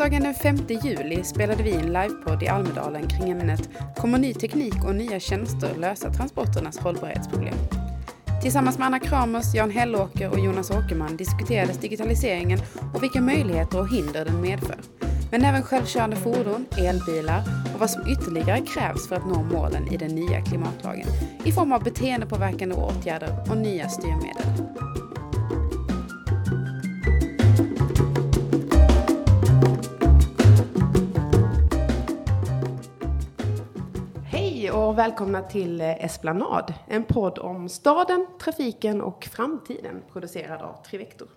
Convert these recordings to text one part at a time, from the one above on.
Onsdagen den 5 juli spelade vi en livepodd i Almedalen kring ämnet Kommer ny teknik och nya tjänster lösa transporternas hållbarhetsproblem? Tillsammans med Anna Kramers, Jan Hellåker och Jonas Åkerman diskuterades digitaliseringen och vilka möjligheter och hinder den medför. Men även självkörande fordon, elbilar och vad som ytterligare krävs för att nå målen i den nya klimatlagen i form av beteendepåverkande åtgärder och nya styrmedel. Och välkomna till Esplanad, en podd om staden, trafiken och framtiden producerad av Trivector.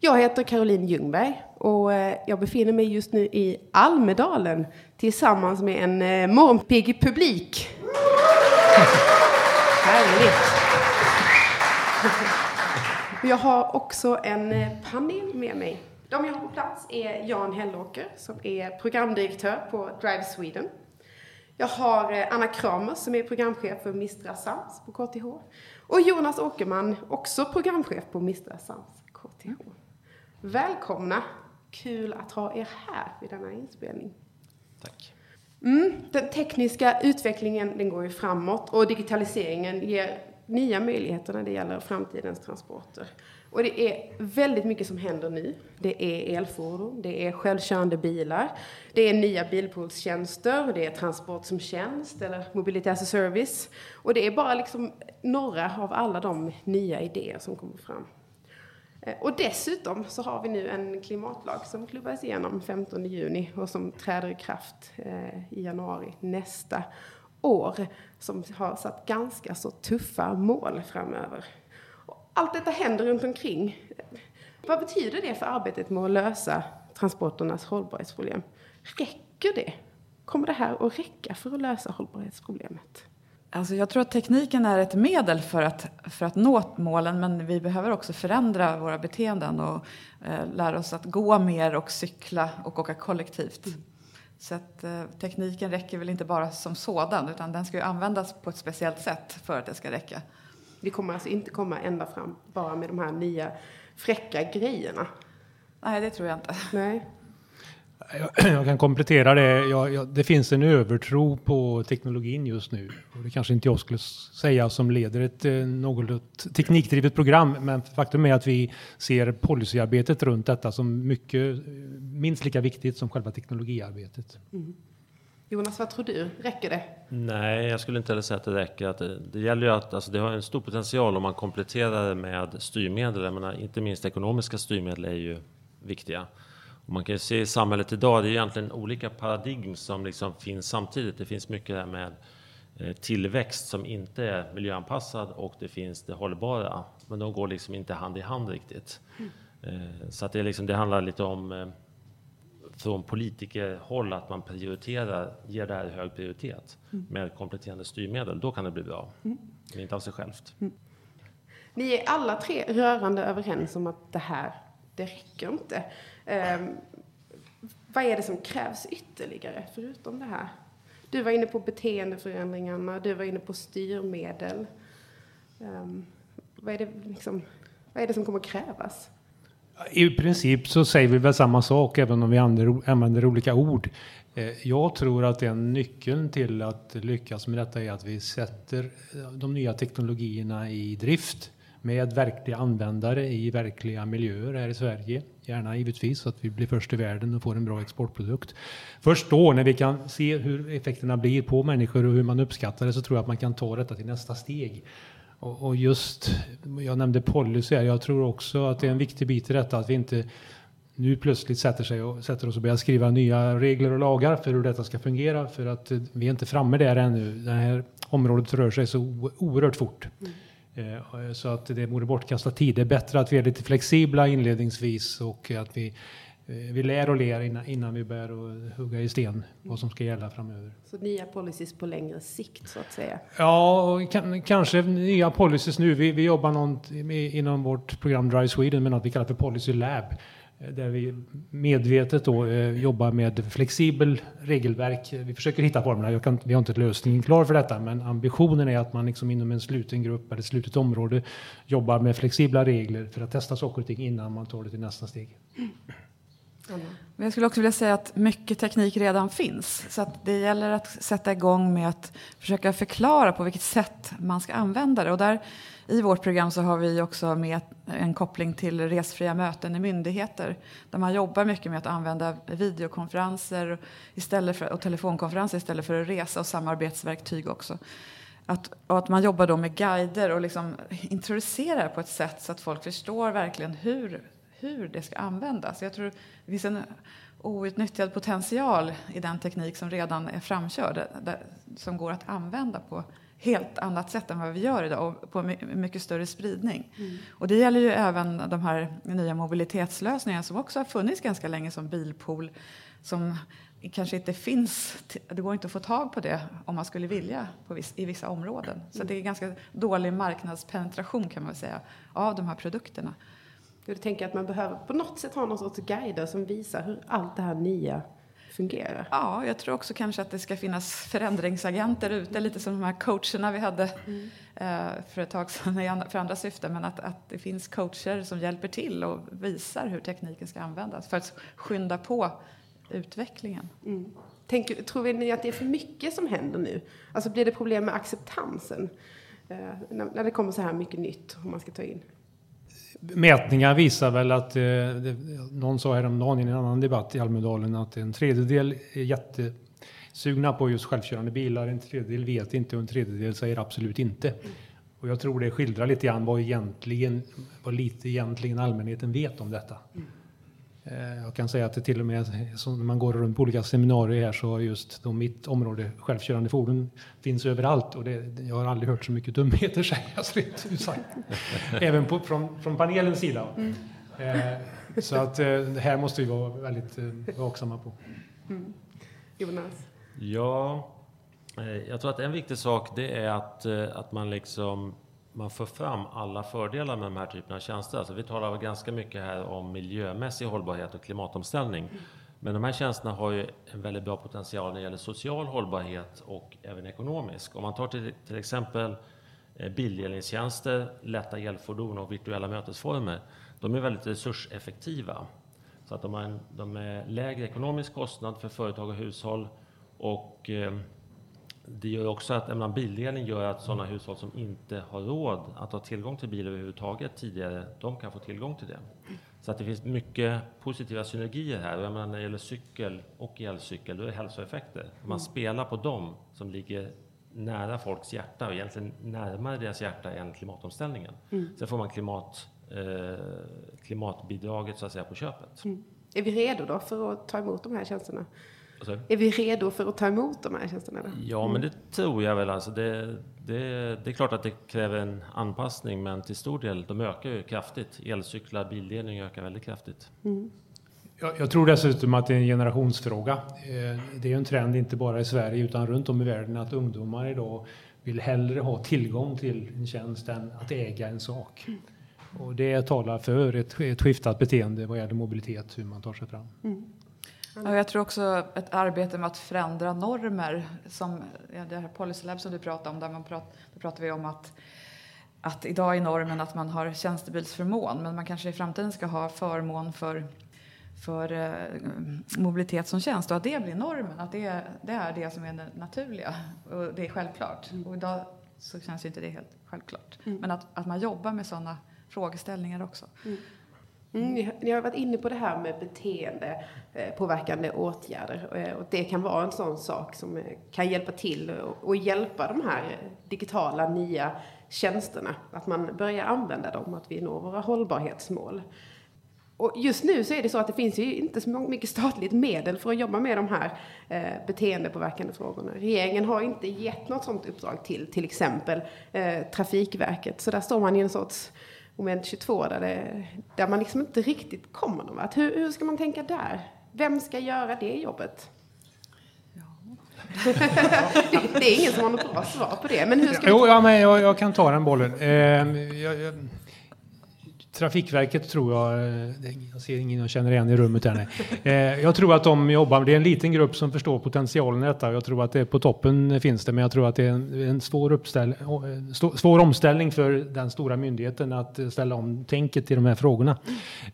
Jag heter Caroline Ljungberg och eh, jag befinner mig just nu i Almedalen tillsammans med en eh, morgonpigg publik. Härligt! Jag har också en eh, panel med mig. De jag har på plats är Jan Hellåker som är programdirektör på Drive Sweden. Jag har Anna Kramer som är programchef för Mistra Sans på KTH. Och Jonas Åkerman, också programchef på Mistra Sans KTH. Välkomna! Kul att ha er här vid denna inspelning. Tack. Mm, den tekniska utvecklingen den går ju framåt och digitaliseringen ger nya möjligheter när det gäller framtidens transporter. Och det är väldigt mycket som händer nu. Det är elfordon, det är självkörande bilar, det är nya bilpoolstjänster, det är transport som tjänst eller mobility as a service. Och det är bara liksom några av alla de nya idéer som kommer fram. Eh, och dessutom så har vi nu en klimatlag som klubbas igenom 15 juni och som träder i kraft eh, i januari nästa år. Som har satt ganska så tuffa mål framöver. Allt detta händer runt omkring. Vad betyder det för arbetet med att lösa transporternas hållbarhetsproblem? Räcker det? Kommer det här att räcka för att lösa hållbarhetsproblemet? Alltså jag tror att tekniken är ett medel för att, för att nå målen men vi behöver också förändra våra beteenden och eh, lära oss att gå mer och cykla och åka kollektivt. Mm. Så att eh, tekniken räcker väl inte bara som sådan utan den ska ju användas på ett speciellt sätt för att det ska räcka. Vi kommer alltså inte komma ända fram bara med de här nya fräcka grejerna? Nej, det tror jag inte. Nej. Jag kan komplettera det. Jag, jag, det finns en övertro på teknologin just nu. Och det kanske inte jag skulle säga som leder ett eh, något teknikdrivet program. Men faktum är att vi ser policyarbetet runt detta som mycket, eh, minst lika viktigt som själva teknologiarbetet. Mm. Jonas, vad tror du? Räcker det? Nej, jag skulle inte heller säga att det räcker. Att det, det gäller ju att alltså det har en stor potential om man kompletterar det med styrmedel. Jag menar, inte minst ekonomiska styrmedel är ju viktiga. Och man kan ju se i samhället idag, det är egentligen olika paradigm som liksom finns samtidigt. Det finns mycket där med eh, tillväxt som inte är miljöanpassad och det finns det hållbara. Men de går liksom inte hand i hand riktigt. Mm. Så att det, liksom, det handlar lite om eh, från politikerhåll att man prioriterar, ger det här hög prioritet mm. med kompletterande styrmedel. Då kan det bli bra, mm. men inte av sig självt. Mm. Ni är alla tre rörande överens om att det här, det räcker inte. Um, vad är det som krävs ytterligare förutom det här? Du var inne på beteendeförändringarna, du var inne på styrmedel. Um, vad, är det liksom, vad är det som kommer krävas? I princip så säger vi väl samma sak även om vi använder olika ord. Eh, jag tror att en nyckeln till att lyckas med detta är att vi sätter eh, de nya teknologierna i drift med verkliga användare i verkliga miljöer här i Sverige. Gärna givetvis så att vi blir först i världen och får en bra exportprodukt. Först då när vi kan se hur effekterna blir på människor och hur man uppskattar det så tror jag att man kan ta detta till nästa steg. Och, och just, jag nämnde policy här, jag tror också att det är en viktig bit i detta att vi inte nu plötsligt sätter, sig och, sätter oss och börjar skriva nya regler och lagar för hur detta ska fungera. För att eh, vi är inte framme där ännu. Det här området rör sig så oerhört fort. Mm. Eh, så att det vore bortkastad tid. Det är bättre att vi är lite flexibla inledningsvis och att vi, vi lär och ler innan, innan vi börjar och hugga i sten vad som ska gälla framöver. Så nya policies på längre sikt så att säga? Ja, kanske nya policies nu. Vi, vi jobbar någon, inom vårt program Drive Sweden med något vi kallar för Policy Lab Eh, där vi medvetet då, eh, jobbar med flexibel regelverk. Vi försöker hitta formerna. Kan, vi har inte lösningen klar för detta, men ambitionen är att man liksom inom en sluten grupp eller ett slutet område jobbar med flexibla regler för att testa saker och ting innan man tar det till nästa steg. Men jag skulle också vilja säga att mycket teknik redan finns. Så att det gäller att sätta igång med att försöka förklara på vilket sätt man ska använda det. Och där, I vårt program så har vi också med en koppling till resfria möten i myndigheter. Där man jobbar mycket med att använda videokonferenser istället för, och telefonkonferenser istället för att resa och samarbetsverktyg också. Att, och att man jobbar då med guider och liksom introducerar på ett sätt så att folk förstår verkligen hur, hur det ska användas. Jag tror det finns en outnyttjad potential i den teknik som redan är framkörd, där, som går att använda på helt annat sätt än vad vi gör idag och på mycket större spridning. Mm. Och det gäller ju även de här nya mobilitetslösningarna som också har funnits ganska länge som bilpool som kanske inte finns, det går inte att få tag på det om man skulle vilja viss, i vissa områden. Så det är ganska dålig marknadspenetration kan man säga av de här produkterna. Du tänker att man behöver på något sätt ha någon sorts guider som visar hur allt det här nya fungerar? Ja, jag tror också kanske att det ska finnas förändringsagenter ute, lite som de här coacherna vi hade mm. Eh, för ett tag sedan för andra syften. Men att, att det finns coacher som hjälper till och visar hur tekniken ska användas för att skynda på utvecklingen. Mm. Tänk, tror ni att det är för mycket som händer nu? Alltså blir det problem med acceptansen eh, när, det kommer så här mycket nytt om man ska ta in? Mätningar visar väl att, eh, det, någon sa häromdagen i en annan debatt i Almedalen att en tredjedel är jättesugna på just självkörande bilar, en tredjedel vet inte och en tredjedel säger absolut inte. Och jag tror det skildrar lite grann vad, egentligen, vad lite egentligen allmänheten vet om detta. Mm. Eh, jag kan säga att det till och med när man går runt på olika seminarier här så har just då mitt område självkörande fordon finns överallt och det, jag har aldrig hört så mycket dumheter sägas rent ut sagt. Även på, från, från panelens sida. Mm. Eh, så att eh, det här måste vi vara väldigt vaksamma på. Mm. Jonas? Ja, jag tror att en viktig sak det är att, att man liksom man får fram alla fördelar med de här typerna av tjänster. Alltså vi talar ganska mycket här om miljömässig hållbarhet och klimatomställning. Men de här tjänsterna har ju en väldigt bra potential när det gäller social hållbarhet och även ekonomisk. Om man tar till, till exempel eh, bildelningstjänster, lätta elfordon och virtuella mötesformer. De är väldigt resurseffektiva. Så att de har en de är lägre ekonomisk kostnad för företag och hushåll och eh, det gör också att menar, bildelning gör att sådana hushåll som inte har råd att ha tillgång till bil överhuvudtaget tidigare, de kan få tillgång till det. Så att det finns mycket positiva synergier här. Och jag menar, när det gäller cykel och elcykel, då är det hälsoeffekter. Om man mm. spelar på dem som ligger nära folks hjärta och egentligen närmare deras hjärta än klimatomställningen. Mm. Sen får man klimat, eh, klimatbidraget så att säga på köpet. Mm. Är vi redo då för att ta emot de här tjänsterna? Alltså. Är vi redo för att ta emot de här tjänsterna? Ja, mm. men det tror jag väl. Alltså det, det, det är klart att det kräver en anpassning, men till stor del, de ökar ju kraftigt. Elcyklar, bildelning ökar väldigt kraftigt. Mm. Jag, jag, tror dessutom att det är en generationsfråga. Eh, det är en trend inte bara i Sverige utan runt om i världen att ungdomar idag vill hellre ha tillgång till en tjänst än att äga en sak. Mm. Och det talar för ett, ett skiftat beteende vad gäller mobilitet, hur man tar sig fram. Mm. Ja, jag tror också ett arbete med att förändra normer, som det här Policy Lab som du pratade om, där man prat, där pratar vi om att att idag är normen att man har tjänstebilsförmån, men man kanske i framtiden ska ha förmån för, för eh, mobilitet som tjänst och att det blir normen, att det, det är det som är det naturliga och det är självklart. Mm. Och idag så känns inte det helt självklart. Mm. Men att, att man jobbar med sådana frågeställningar också. Mm. Mm, ni, har varit inne på det här med beteendepåverkande eh, åtgärder eh, och det kan vara en sån sak som eh, kan hjälpa till och hjälpa de här digitala nya tjänsterna. Att man börjar använda dem, att vi når våra hållbarhetsmål. Och just nu så är det så att det finns ju inte så mycket statligt medel för att jobba med de här eh, beteendepåverkande frågorna. Regeringen har inte gett något sådant uppdrag till till exempel eh, Trafikverket. Så där står man i en sorts moment 22 där, det, där man liksom inte riktigt kommer någon vart. Hur, hur ska man tänka där? Vem ska göra det jobbet? det, är ingen som har något bra svar på det. Men hur ska jo, ja, men jag, jag, kan ta den bollen. Eh, jag, jag, Trafikverket tror jag, eh, jag ser ingen jag känner igen i rummet här. Nej. Eh, jag tror att de jobbar, det är en liten grupp som förstår potentialen i detta. Jag tror att det är på toppen finns det, men jag tror att det är en, en svår, uppställ, eh, svår omställning för den stora myndigheten att ställa om tänket i de här frågorna.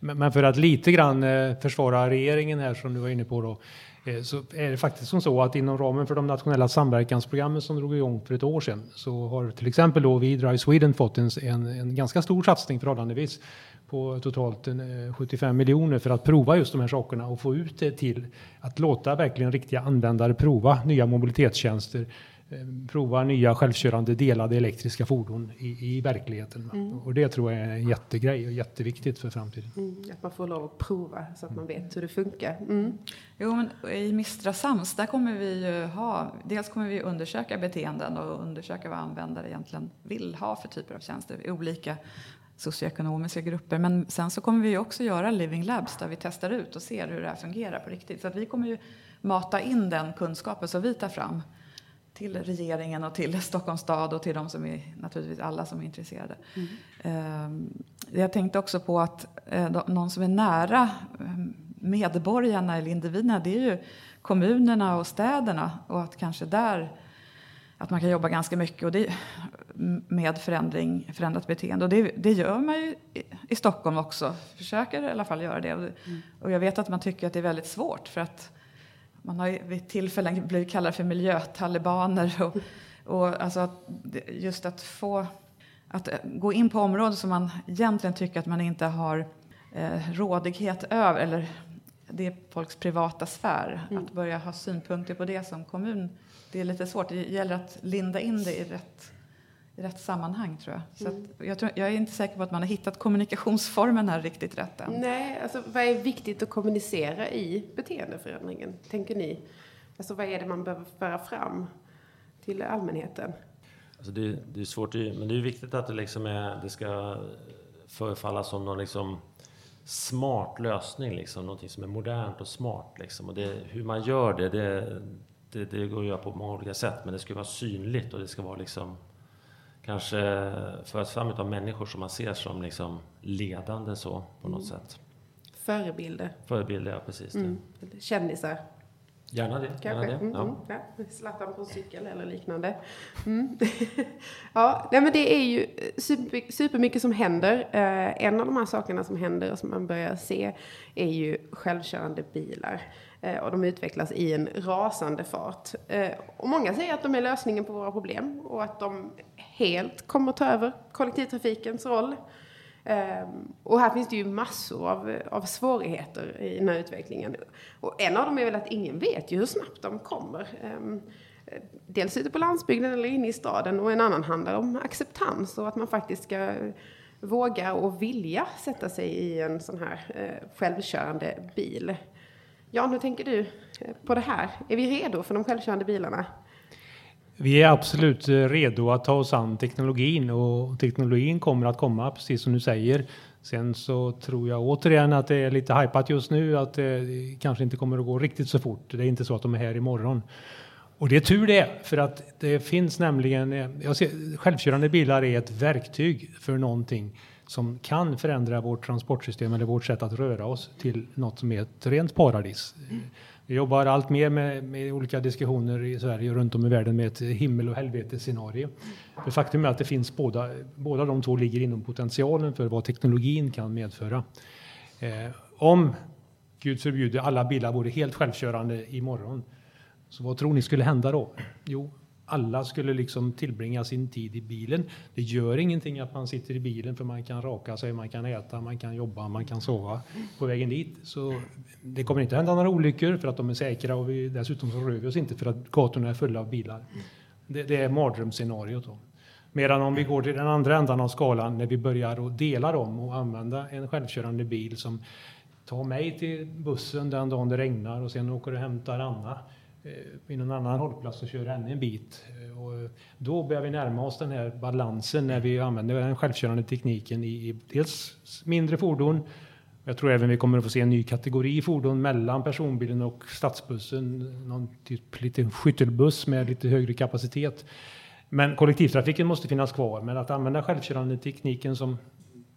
Men för att lite grann försvara regeringen här som du var inne på då, Eh, så är det faktiskt som så att inom ramen för de nationella samverkansprogrammen som drog igång för ett år sedan så har till exempel då vi Drive Sweden fått en, en, en ganska stor satsning förhållandevis på totalt eh, 75 miljoner för att prova just de här sakerna och få ut det till att låta verkligen riktiga användare prova nya mobilitetstjänster prova nya självkörande delade elektriska fordon i, i verkligheten. Mm. Och det tror jag är en jättegrej och jätteviktigt för framtiden. Mm, att man får lov att prova så att man vet hur det funkar. Mm. Jo, men I Mistra Sams där kommer vi ju ha, dels kommer vi undersöka beteenden och undersöka vad användare egentligen vill ha för typer av tjänster i olika socioekonomiska grupper. Men sen så kommer vi också göra living labs där vi testar ut och ser hur det här fungerar på riktigt. Så att vi kommer ju mata in den kunskapen som vi tar fram till regeringen och till Stockholms stad och till de som är naturligtvis alla som är intresserade. Mm. Jag tänkte också på att eh, någon som är nära ehm, medborgarna eller individerna det är ju kommunerna och städerna och att kanske där att man kan jobba ganska mycket och det, med förändring, förändrat beteende. Och det, det gör man ju i, i, Stockholm också, försöker i alla fall göra det. Mm. och jag vet att man tycker att det är väldigt svårt för att man har vid tillfällen blivit kallade för miljötalibaner. Och, och alltså att, just att få att eh, gå in på områden som man egentligen tycker att man inte har eh, rådighet över, eller det är folks privata sfär. Mm. Att börja ha synpunkter på det som kommun, det är lite svårt. Det gäller att linda in det i rätt i rätt sammanhang tror jag. Så mm. jag, tror, jag, är inte säker på att man har hittat kommunikationsformen här riktigt rätt än. Nej, alltså vad är viktigt att kommunicera i beteendeförändringen, tänker ni? Alltså vad är det man behöver föra fram till allmänheten? Alltså det, det är svårt, men det är viktigt att det, liksom är, det ska förefalla som någon liksom smart lösning, liksom, någonting som är modernt och smart. Liksom. Och det, hur man gör det, det, det, det går att göra på många olika sätt, men det ska vara synligt och det ska vara liksom kanske föras fram av människor som man ser som liksom ledande så på något mm. sätt. Förebilder. Förebilder, ja precis. Mm. Kändisar. Gärna det. Kanske. Gärna det. Mm, ja. Ja. Zlatan på cykel eller liknande. Mm. ja, nej, men det är ju super, supermycket som händer. Eh, en av de här sakerna som händer och som man börjar se är ju självkörande bilar. Eh, och de utvecklas i en rasande fart. Eh, och många säger att de är lösningen på våra problem och att de helt kommer att ta över kollektivtrafikens roll. Eh, och här finns det ju massor av, av svårigheter i den här utvecklingen. Och en av dem är väl att ingen vet ju hur snabbt de kommer. Dels ute på landsbygden eller inne i staden och en annan handlar om acceptans och att man faktiskt ska våga och vilja sätta sig i en sån här självkörande bil. Jan, hur tänker du eh, på det här? Är vi redo för de självkörande bilarna? Vi är absolut eh, redo att ta oss an teknologin och teknologin kommer att komma precis som du säger. Sen så tror jag återigen att det är lite hypat just nu att eh, det kanske inte kommer att gå riktigt så fort. Det är inte så att de är här imorgon. Och det är tur det, för att det finns nämligen, jag ser, självkörande bilar är ett verktyg för någonting som kan förändra vårt transportsystem eller vårt sätt att röra oss till något som är ett rent paradis. Vi jobbar allt mer med, med, olika diskussioner i Sverige och runt om i världen med ett himmel och helvetesscenario. För faktum är att det finns båda, båda de två ligger inom potentialen för vad teknologin kan medföra. Eh, om, Gud förbjude, alla bilar vore helt självkörande imorgon, så vad tror ni skulle hända då? Jo, alla skulle liksom tillbringa sin tid i bilen. Det gör ingenting att man sitter i bilen för man kan raka sig, man kan äta, man kan jobba, man kan sova på vägen dit. Så det kommer inte hända några olyckor för att de är säkra och vi, dessutom så rör vi oss inte för att gatorna är fulla av bilar. Det, det är mardrömsscenariot. Då. Medan om vi går till den andra ändan av skalan när vi börjar att dela dem och använda en självkörande bil som tar mig till bussen den dagen det regnar och sen åker och hämtar Anna Eh, vid någon annan hållplats och kör ännu en bit. Eh, och då börjar vi närma oss den här balansen när vi använder den självkörande tekniken i dels mindre fordon. Jag tror även vi kommer att få se en ny kategori fordon mellan personbilen och stadsbussen. Någon typ liten skyttelbuss med lite högre kapacitet. Men kollektivtrafiken måste finnas kvar. Men att använda självkörande tekniken som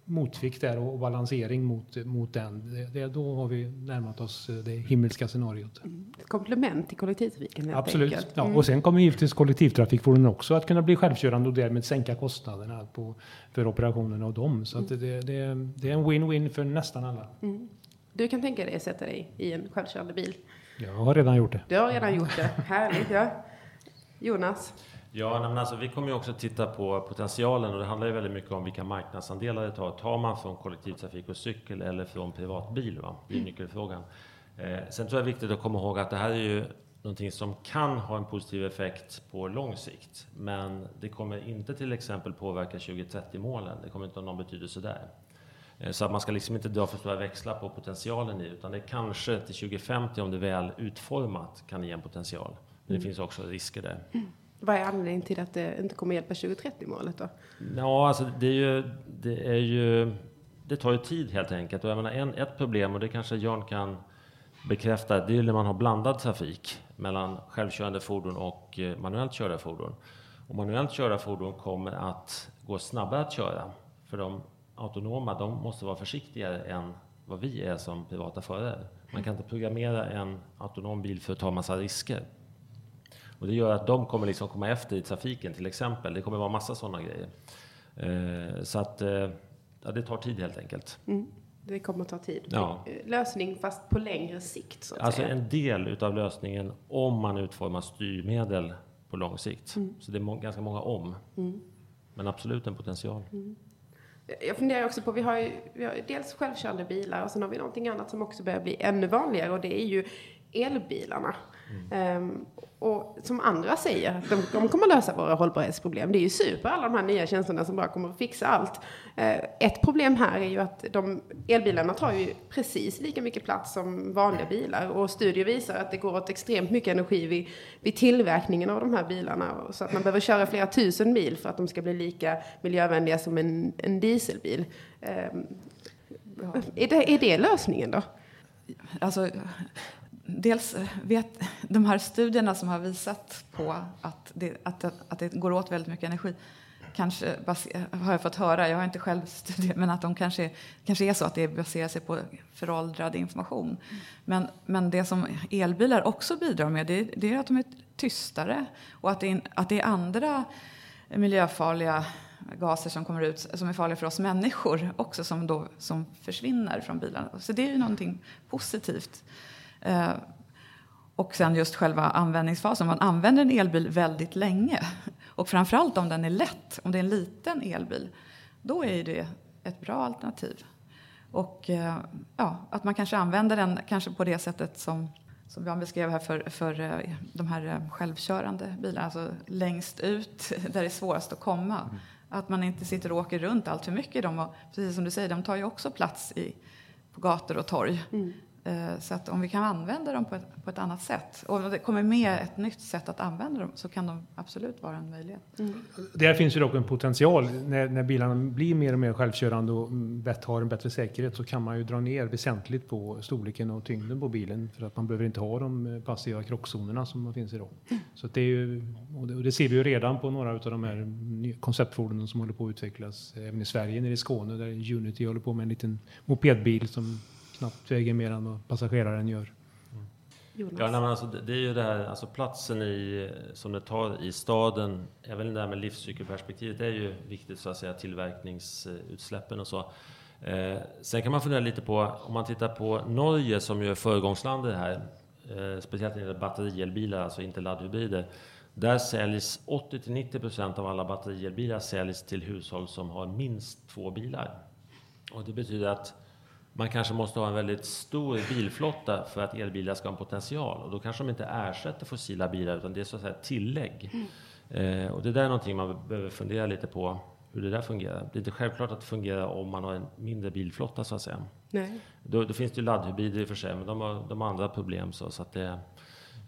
motvikt där och balansering mot, mot den. Det, det, då har vi närmat oss det himmelska scenariot. Mm. Komplement till kollektivtrafiken Absolut. enkelt. Ja, Mm. och sen kommer givetvis kollektivtrafikfordonen också att kunna bli självkörande och därmed sänka kostnaderna på, för operationen av dem. Så att det, det, det är en win-win för nästan alla. Mm. Du kan tänka dig att sätta dig i en självkörande bil. Jag har redan gjort det. Du har redan gjort det. Härligt, ja. Jonas? Ja, men alltså, vi kommer ju också titta på potentialen och det handlar ju väldigt mycket om vilka marknadsandelar det tar. Tar man från kollektivtrafik och cykel eller från privatbil? Va? Det är nyckelfrågan. Eh, sen tror jag det är viktigt att komma ihåg att det här är ju någonting som kan ha en positiv effekt på lång sikt. Men det kommer inte till exempel påverka 2030-målen. Det kommer inte ha någon betydelse där. Eh, Så att man ska liksom inte dra för stora växlar på potentialen i utan det kanske till 2050 om det är väl utformat kan ge en potential. Men det finns också risker där. Vad är anledningen till att det inte kommer hjälpa 2030-målet då? Ja, alltså det är ju, det är ju, det tar ju tid helt enkelt. Och jag menar en, ett problem, och det kanske Jan kan bekräfta, det är ju när man har blandad trafik mellan självkörande fordon och eh, manuellt körda fordon. Och manuellt körda fordon kommer att gå snabbare att köra, för de autonoma, de måste vara försiktigare än vad vi är som privata förare. Man kan inte programmera en autonom bil för att ta massa risker. Och det gör att de kommer liksom komma efter i trafiken till exempel. Det kommer vara massa sådana grejer. Eh, så att eh, ja, det tar tid helt enkelt. Mm. Det kommer att ta tid. Ja. Eh, Lösning fast på längre sikt så att Alltså säga. en del utav lösningen om man utformar styrmedel på lång sikt. Så det är må- ganska många om. Men absolut en potential. Jag funderar också på, vi har ju vi har dels självkörande bilar och sen har vi någonting annat som också börjar bli ännu vanligare och det är ju elbilarna. Ehm, och som andra säger, de, de kommer lösa våra hållbarhetsproblem. Det är ju super, alla de här nya tjänsterna som bara kommer att fixa allt. Eh, ett problem här är ju att de, elbilarna tar ju precis lika mycket plats som vanliga bilar och studier visar att det går åt extremt mycket energi vid, vid tillverkningen av de här bilarna. Så att man behöver köra flera tusen mil för att de ska bli lika miljövänliga som en, en dieselbil. Ehm, är, det, är det lösningen då? Alltså, dels vet de här studierna som har visat på att det, att, att det går åt väldigt mycket energi kanske har jag fått höra, jag har inte själv studerat, men att de kanske, kanske är så att det baserar sig på föråldrad information. Men, men det som elbilar också bidrar med det, det är att de är tystare och att det är, att det är andra miljöfarliga gaser som kommer ut som är farliga för oss människor också som, då, som försvinner från bilarna. Så det är ju någonting positivt. Eh, och sen just själva användningsfasen. Man använder en elbil väldigt länge. Och framförallt om den är lätt, om det är en liten elbil, då är det ett bra alternativ. Och eh, ja, att man kanske använder den kanske på det sättet som, som Jan beskrev här för, för eh, de här självkörande bilarna, alltså längst ut där det är svårast att komma. Att man inte sitter och åker runt allt för mycket i dem. Och precis som du säger, de tar ju också plats i, på gator och torg. Eh, Så att om vi kan använda dem på ett, på ett annat sätt och om det kommer med ett nytt sätt att använda dem så kan de absolut vara en möjlighet. Där finns ju dock en potential. När, när bilarna blir mer och mer självkörande och mm, har en bättre säkerhet så kan man ju dra ner väsentligt på storleken och tyngden på bilen för att man behöver inte ha de eh, passiva krockzonerna som finns idag. Så att det, är ju, och det, och det ser vi ju redan på några av de här konceptfordonen som håller på att utvecklas även i Sverige, nere i Skåne där Unity håller på med en liten mopedbil som knappt väger mer än vad passageraren gör. Jonas? Ja, nej, men alltså, det, är ju det här, alltså platsen i, som det tar i staden, även det här med livscykelperspektivet, det är ju viktigt så att säga, tillverkningsutsläppen och så. Eh, sen kan man fundera lite på, om man tittar på Norge som ju är föregångsland i det här, eh, speciellt när det gäller batterielbilar, alltså inte laddhybrider. Där säljs 80-90% av alla batterielbilar säljs till hushåll som har minst två bilar. Och det betyder att man kanske måste ha en väldigt stor bilflotta för att elbilar ska ha en potential. Och då kanske de inte ersätter fossila bilar utan det är så att säga tillägg. Eh, och det där är någonting man behöver fundera lite på hur det där fungerar. Det är inte självklart att det fungerar om man har en mindre bilflotta så att säga. Nej. Då, då finns det ju laddhybrider i och för sig, men de har, de har andra problem. Så, så att det,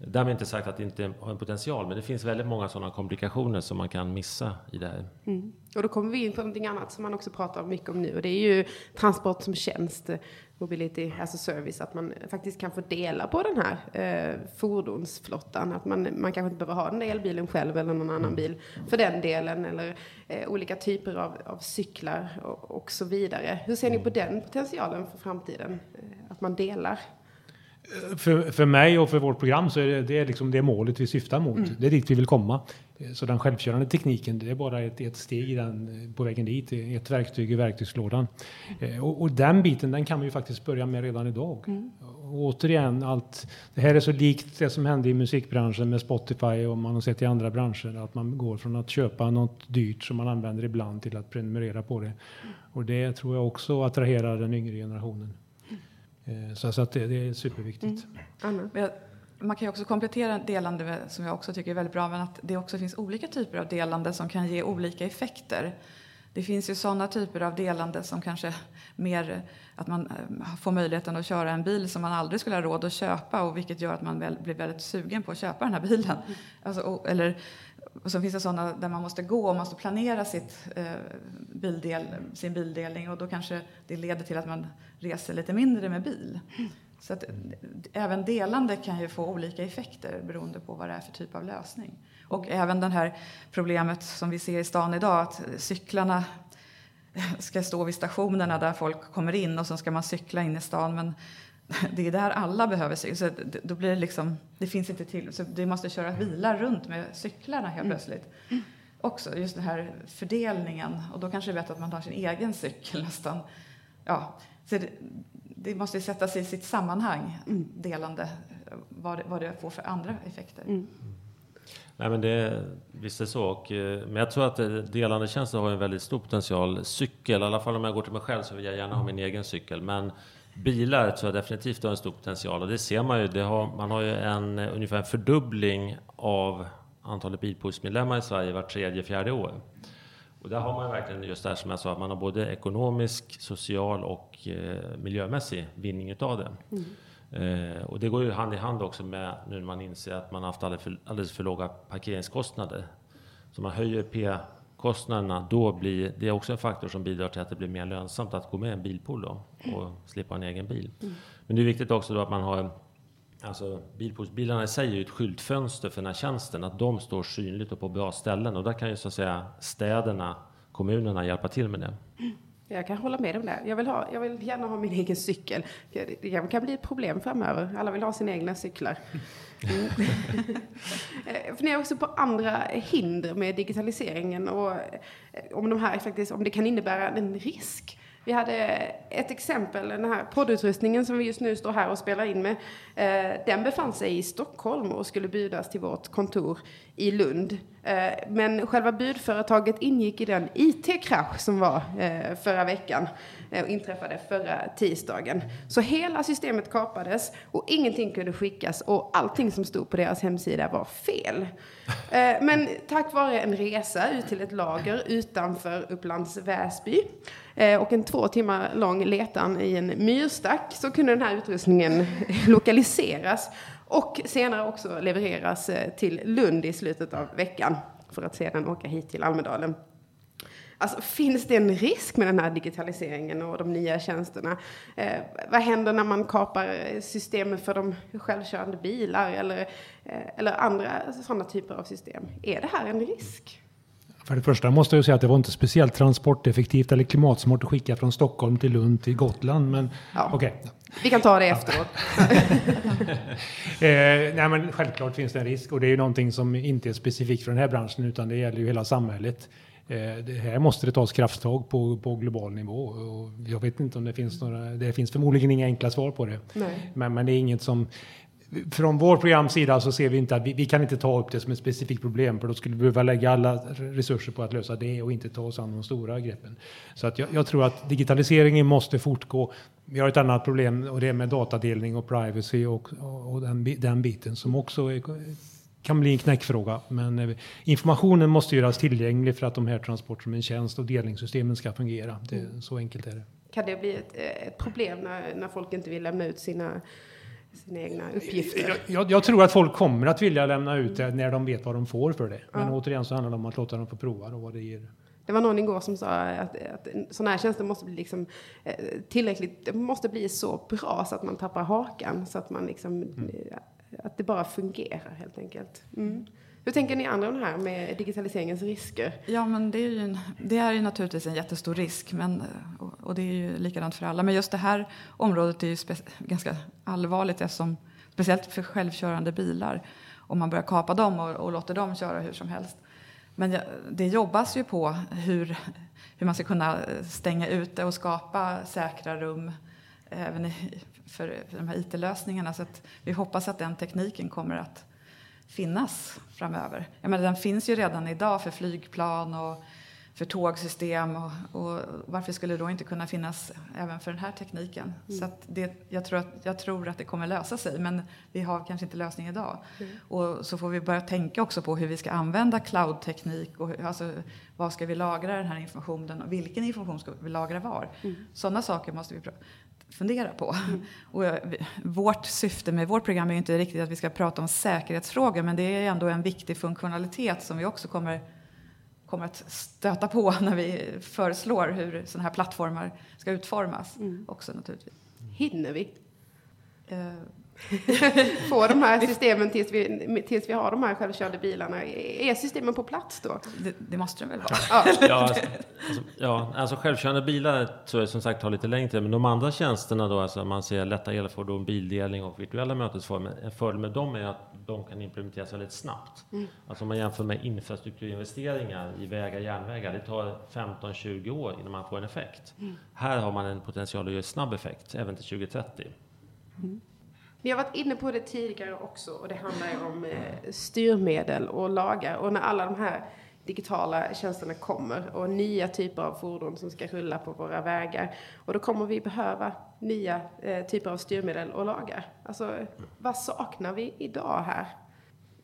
Därmed inte sagt att det inte har en potential, men det finns väldigt många sådana komplikationer som man kan missa i det här. Mm. Och då kommer vi in på någonting annat som man också pratar mycket om nu och det är ju transport som tjänst, mobility as a service, att man faktiskt kan få dela på den här eh, fordonsflottan. Att man, man kanske inte behöver ha den där elbilen själv eller någon annan bil för den delen eller eh, olika typer av, av cyklar och, och, så vidare. Hur ser ni på den potentialen för framtiden? Eh, att man delar? För, för mig och för vårt program så är det, det är liksom det målet vi syftar mot. Mm. Det är dit vi vill komma. Så den självkörande tekniken, det är bara ett, ett steg den, på vägen dit, ett verktyg i verktygslådan. Mm. Och, och, den biten, den kan vi ju faktiskt börja med redan idag. Mm. Och återigen, allt, det här är så likt det som hände i musikbranschen med Spotify och man har sett i andra branscher, att man går från att köpa något dyrt som man använder ibland till att prenumerera på det. Mm. Och det tror jag också attraherar den yngre generationen. Eh, så, så att det, det, är superviktigt. Mm. Man kan ju också komplettera delande som jag också tycker är väldigt bra, men att det också finns olika typer av delande som kan ge olika effekter. Det finns ju sådana typer av delande som kanske mer att man eh, får möjligheten att köra en bil som man aldrig skulle ha råd att köpa och vilket gör att man väl, blir väldigt sugen på att köpa den här bilen. Mm. Alltså, eller och så finns det sådana där man måste gå och måste planera sitt, eh, bildel, sin bildelning och då kanske det leder till att man reser lite mindre med bil. Så att, eh, även delande kan ju få olika effekter beroende på vad det är för typ av lösning. Och även det här problemet som vi ser i stan idag att cyklarna ska stå vid stationerna där folk kommer in och så ska man cykla in i stan. Men det är där alla behöver cykla. Så då blir det liksom, det finns inte till. Så det måste köra bilar runt med cyklarna helt mm. plötsligt. Också just den här fördelningen. Och då kanske det är bättre att man tar sin egen cykel nästan. Ja, så det, det måste sättas i sitt sammanhang, mm. delande, vad det, vad det får för andra effekter. Mm. Nej, men det, visst är det så. Och, eh, men jag tror att eh, delande tjänster har en väldigt stor potential. Cykel, i alla fall om jag går till mig själv så vill jag gärna ha min egen cykel. Men bilar tror jag definitivt har en stor potential och det ser man ju. Har, man har ju en, ungefär en fördubbling av antalet bilpoolsmedlemmar i Sverige var tredje, fjärde år. Och där har man verkligen just det här som jag sa, att man har både ekonomisk, social och eh, miljömässig vinning utav det. Mm. Eh, och det går ju hand i hand också med nu när man inser att man har haft alldeles för, alldeles för låga parkeringskostnader. Så man höjer P kostnaderna, då blir det också en faktor som bidrar till att det blir mer lönsamt att gå med i en bilpool då, och slippa en egen bil. Mm. Men det är viktigt också då att man har Alltså bilpoolsbilarna i sig är ju ett skyltfönster för den här tjänsten, att de står synligt och på bra ställen och där kan ju så att säga städerna, kommunerna hjälpa till med det. Jag kan hålla med om det. Jag vill, ha, jag vill gärna ha min egen cykel. Det kan bli ett problem framöver. Alla vill ha sina egna cyklar. Mm. Jag Funderar också på andra hinder med digitaliseringen och eh, om, de här faktiskt, om det kan innebära en risk vi hade ett exempel, den här poddutrustningen som vi just nu står här och spelar in med. Eh, den befann sig i Stockholm och skulle bjudas till vårt kontor i Lund. Eh, men själva budföretaget ingick i den IT-krasch som var eh, förra veckan eh, och inträffade förra tisdagen. Så hela systemet kapades och ingenting kunde skickas och allting som stod på deras hemsida var fel. Men tack vare en resa ut till ett lager utanför Upplands Väsby och en två timmar lång letan i en myrstack så kunde den här utrustningen lokaliseras och senare också levereras eh, till Lund i slutet av veckan för att sedan åka hit till Almedalen. Alltså, finns det en risk med den här digitaliseringen och de nya tjänsterna? Eh, vad händer när man kapar eh, systemet för de självkörande bilar eller, eh, eller andra sådana typer av system? Är det här en risk? För det första måste jag säga att det var inte speciellt transporteffektivt eller klimatsmart att skicka från Stockholm till Lund till Gotland. Men ja. Okay. Vi kan ta det efteråt. eh, nej, men självklart finns det en risk och det är ju någonting som inte är specifikt för den här branschen utan det gäller ju hela samhället. Eh, det här måste det tas krafttag på, på global nivå. Och jag vet inte om det finns några, det finns förmodligen inga enkla svar på det. Men, men det är inget som från vår programsida så ser vi inte att vi, vi, kan inte ta upp det som ett specifikt problem för då skulle vi behöva lägga alla resurser på att lösa det och inte ta oss an de stora greppen. Så att jag, jag, tror att digitaliseringen måste fortgå. Vi har ett annat problem och det är med datadelning och privacy och, och, och den, den, biten som också är, kan bli en knäckfråga. Men eh, informationen måste göras tillgänglig för att de här transport som en tjänst och delningssystemen ska fungera. Det, så enkelt är det. Kan det bli ett, eh, ett problem när, när folk inte vill lämna ut sina sina egna uppgifter. Jag, jag, tror att folk kommer att vilja lämna ut det när de vet vad de får för det. Men ja. återigen så handlar det om att låta dem få prova då, vad det ger. Det var någon igår som sa att, att sådana här tjänster måste bli liksom, eh, tillräckligt, det måste bli så bra så att man tappar hakan. Så att man liksom, mm. att det bara fungerar helt enkelt. Mm. Hur tänker ni andra om det här med digitaliseringens risker? Ja, men det är ju, en, det är ju naturligtvis en jättestor risk men, och det är ju likadant för alla. Men just det här området är ju ganska allvarligt eftersom, speciellt för självkörande bilar, om man börjar kapa dem och, och låter dem köra hur som helst. Men det jobbas ju på hur, hur man ska kunna eh, stänga ute och skapa säkra rum eh, även för, för de här IT-lösningarna. Så vi hoppas att den tekniken kommer att finnas framöver. Jag menar, den finns ju redan idag för flygplan och för tågsystem och, och varför skulle det då inte kunna finnas även för den här tekniken? Mm. Så det, jag, tror att, jag tror att det kommer lösa sig men vi har kanske inte lösning idag. Mm. Och så får vi börja tänka också på hur vi ska använda cloudteknik och alltså, vad ska vi lagra den här informationen och vilken information ska vi lagra var? Mm. Sådana saker måste vi fundera på. Mm. Och vårt syfte med vårt program är inte riktigt att vi ska prata om säkerhetsfrågor men det är ändå en viktig funktionalitet som vi också kommer, kommer att stöta på när vi föreslår hur sådana här plattformar ska utformas. Mm. också naturligtvis. Hinner vi? Få de här systemen tills vi, tills vi har de här självkörande bilarna. Är systemen på plats då? Det, det måste de väl vara? Ja, ja, alltså, alltså, ja, alltså självkörande bilar tror jag som sagt tar lite längre tid. Men de andra tjänsterna då, alltså man ser lätta elfordon, bildelning och virtuella mötesformer. En fördel med dem är att de kan implementeras väldigt snabbt. Mm. Alltså om man jämför med infrastrukturinvesteringar i vägar, järnvägar. Det tar 15-20 år innan man får en effekt. Mm. Här har man en potential att göra snabb effekt, även till 2030. Mm. Vi har varit inne på det tidigare också och det handlar om eh, styrmedel och lagar. Och när alla de här digitala tjänsterna kommer och nya typer av fordon som ska rulla på våra vägar. Och då kommer vi behöva nya eh, typer av styrmedel och lagar. Alltså, vad saknar vi idag här?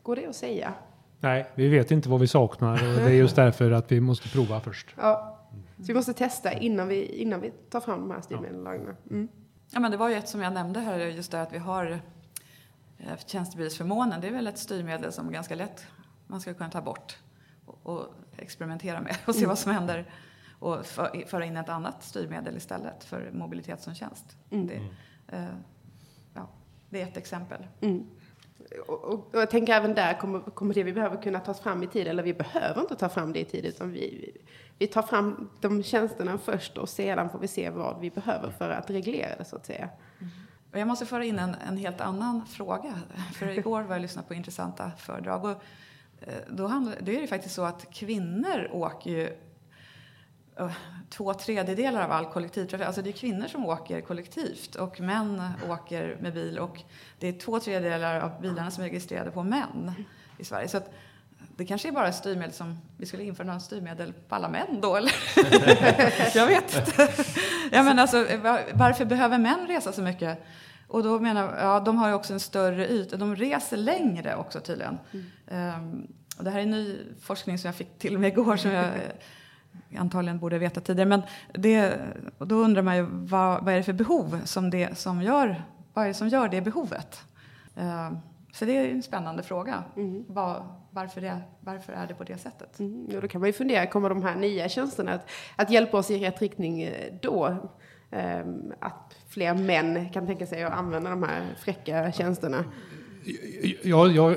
Går det att säga? Nej, vi vet inte vad vi saknar och det är just därför att vi måste prova först. Ja, så vi måste testa innan vi, innan vi tar fram de här styrmedlen och lagarna. Mm. Ja, men det var ju ett som jag nämnde här, just det att vi har eh, tjänstebilsförmånen. Det är väl ett styrmedel som ganska lätt man ska kunna ta bort och, experimentera med och se mm. vad som händer och för, föra in ett annat styrmedel istället för mobilitet som tjänst. Mm. Det, eh, ja, det är ett exempel. Mm. Och, och, och, jag tänker även där kommer, kommer det vi behöver kunna tas fram i tid, eller vi behöver inte ta fram det i tid, utan vi, vi tar fram de tjänsterna först och sedan får vi se vad vi behöver för att reglera det så att säga. Mm. Och jag måste föra in en, en, helt annan fråga. För igår var jag lyssnade på intressanta föredrag. Och eh, då, handlade, då är det faktiskt så att kvinnor åker ju eh, två tredjedelar av all kollektivtrafik. Alltså det är kvinnor som åker kollektivt och män åker med bil. Och det är två tredjedelar av bilarna som är registrerade på män i Sverige. Så att det kanske är bara styrmedel som vi skulle införa några styrmedel på alla män då, eller? jag vet inte. ja, men alltså, varför behöver män resa så mycket? Och då menar ja, de har ju också en större yta. De reser längre också tydligen. Mm. Um, och det här är ny forskning som jag fick till mig igår som jag antagligen borde veta tidigare. Men det, och då undrar man ju vad, vad är det för behov som, det, som, gör, vad är det som gör det behovet? Uh, så det är en spännande fråga. Mm. Var, varför, det, varför är det på det sättet? Mm. Och då kan man ju fundera, kommer de här nya tjänsterna att, att hjälpa oss i rätt riktning eh, då? Um, att fler män kan tänka sig att använda de här fräcka tjänsterna? Ja, ja,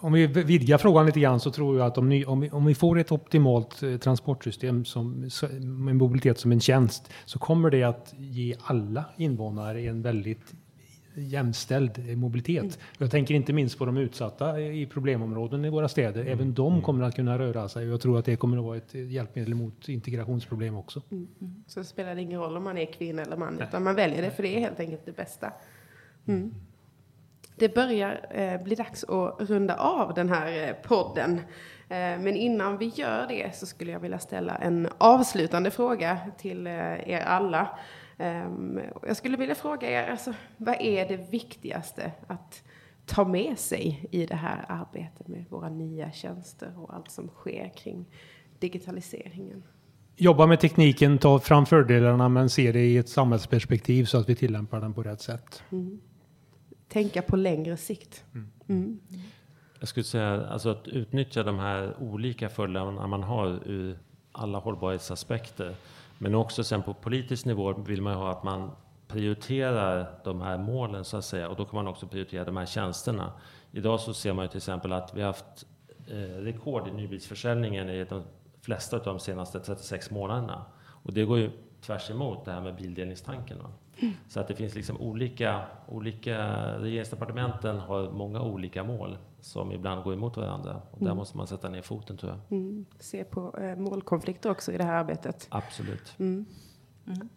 om vi vidgar frågan lite grann så tror jag att om, ni, om, vi, om vi får ett optimalt eh, transportsystem som, med mobilitet som en tjänst så kommer det att ge alla invånare en väldigt jämställd mobilitet. Mm. Jag tänker inte minst på de utsatta i problemområden i våra städer. Mm. Även de mm. kommer att kunna röra sig och jag tror att det kommer att vara ett hjälpmedel mot integrationsproblem också. Mm. Så spelar det ingen roll om man är kvinna eller man, utan man väljer det för det är helt enkelt det bästa. Mm. Det börjar eh, bli dags att runda av den här eh, podden. Eh, men innan vi gör det så skulle jag vilja ställa en avslutande fråga till eh, er alla. Um, jag skulle vilja fråga er, alltså, vad är det viktigaste att ta med sig i det här arbetet med våra nya tjänster och allt som sker kring digitaliseringen? Jobba med tekniken, ta fram fördelarna men se det i ett samhällsperspektiv så att vi tillämpar den på rätt sätt. Mm. tänka på längre sikt. Mm. Jag skulle säga alltså att utnyttja de här olika fördelarna man har ur alla hållbarhetsaspekter. Men också sen på politisk nivå vill man ju ha att man prioriterar de här målen så att säga och då kan man också prioritera de här tjänsterna. Idag så ser man ju till exempel att vi har haft eh, rekord i nybilsförsäljningen i de flesta av de senaste 36 månaderna. Och det går ju tvärs emot det här med bildelningstanken. Mm. Så att det finns liksom olika, olika, regeringsdepartementen har många olika mål som ibland går emot varandra. Och där mm. måste man sätta ner foten tror jag. Mm. Se på eh, målkonflikter också i det här arbetet. Absolut. Mm. mm.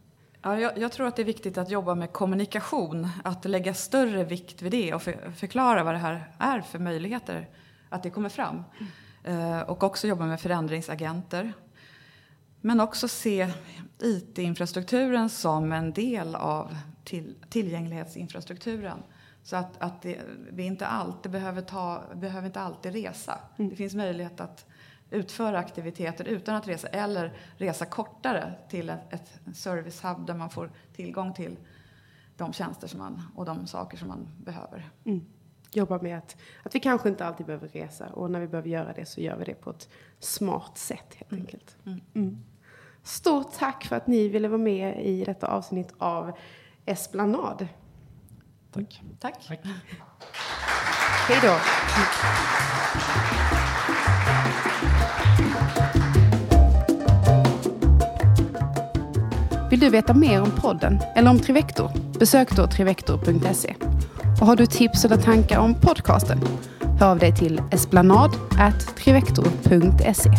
Ja, jag, jag, tror att det är viktigt att jobba med kommunikation, att lägga större vikt vid det och för, förklara vad det här är för möjligheter, att det kommer fram. Mm. Eh, och också jobba med förändringsagenter. Men också se IT-infrastrukturen som en del av till, tillgänglighetsinfrastrukturen. Så att, att det, vi inte alltid behöver, ta, behöver inte alltid resa. Mm. Det finns möjlighet att utföra aktiviteter utan att resa eller resa kortare till ett, ett servicehub där man får tillgång till de tjänster som man, och de saker som man behöver. Mm. Jobba med att, att vi kanske inte alltid behöver resa och när vi behöver göra det så gör vi det på ett smart sätt helt mm. enkelt. Mm. mm. Stort tack för att ni ville vara med i detta avsnitt av Esplanad. Tack. Tack. Tack. Hej då. Vill du veta mer om podden eller om Trivector? Besök då trivector.se. Och har du tips eller tankar om podcasten? Hör av dig till esplanad.trivector.se.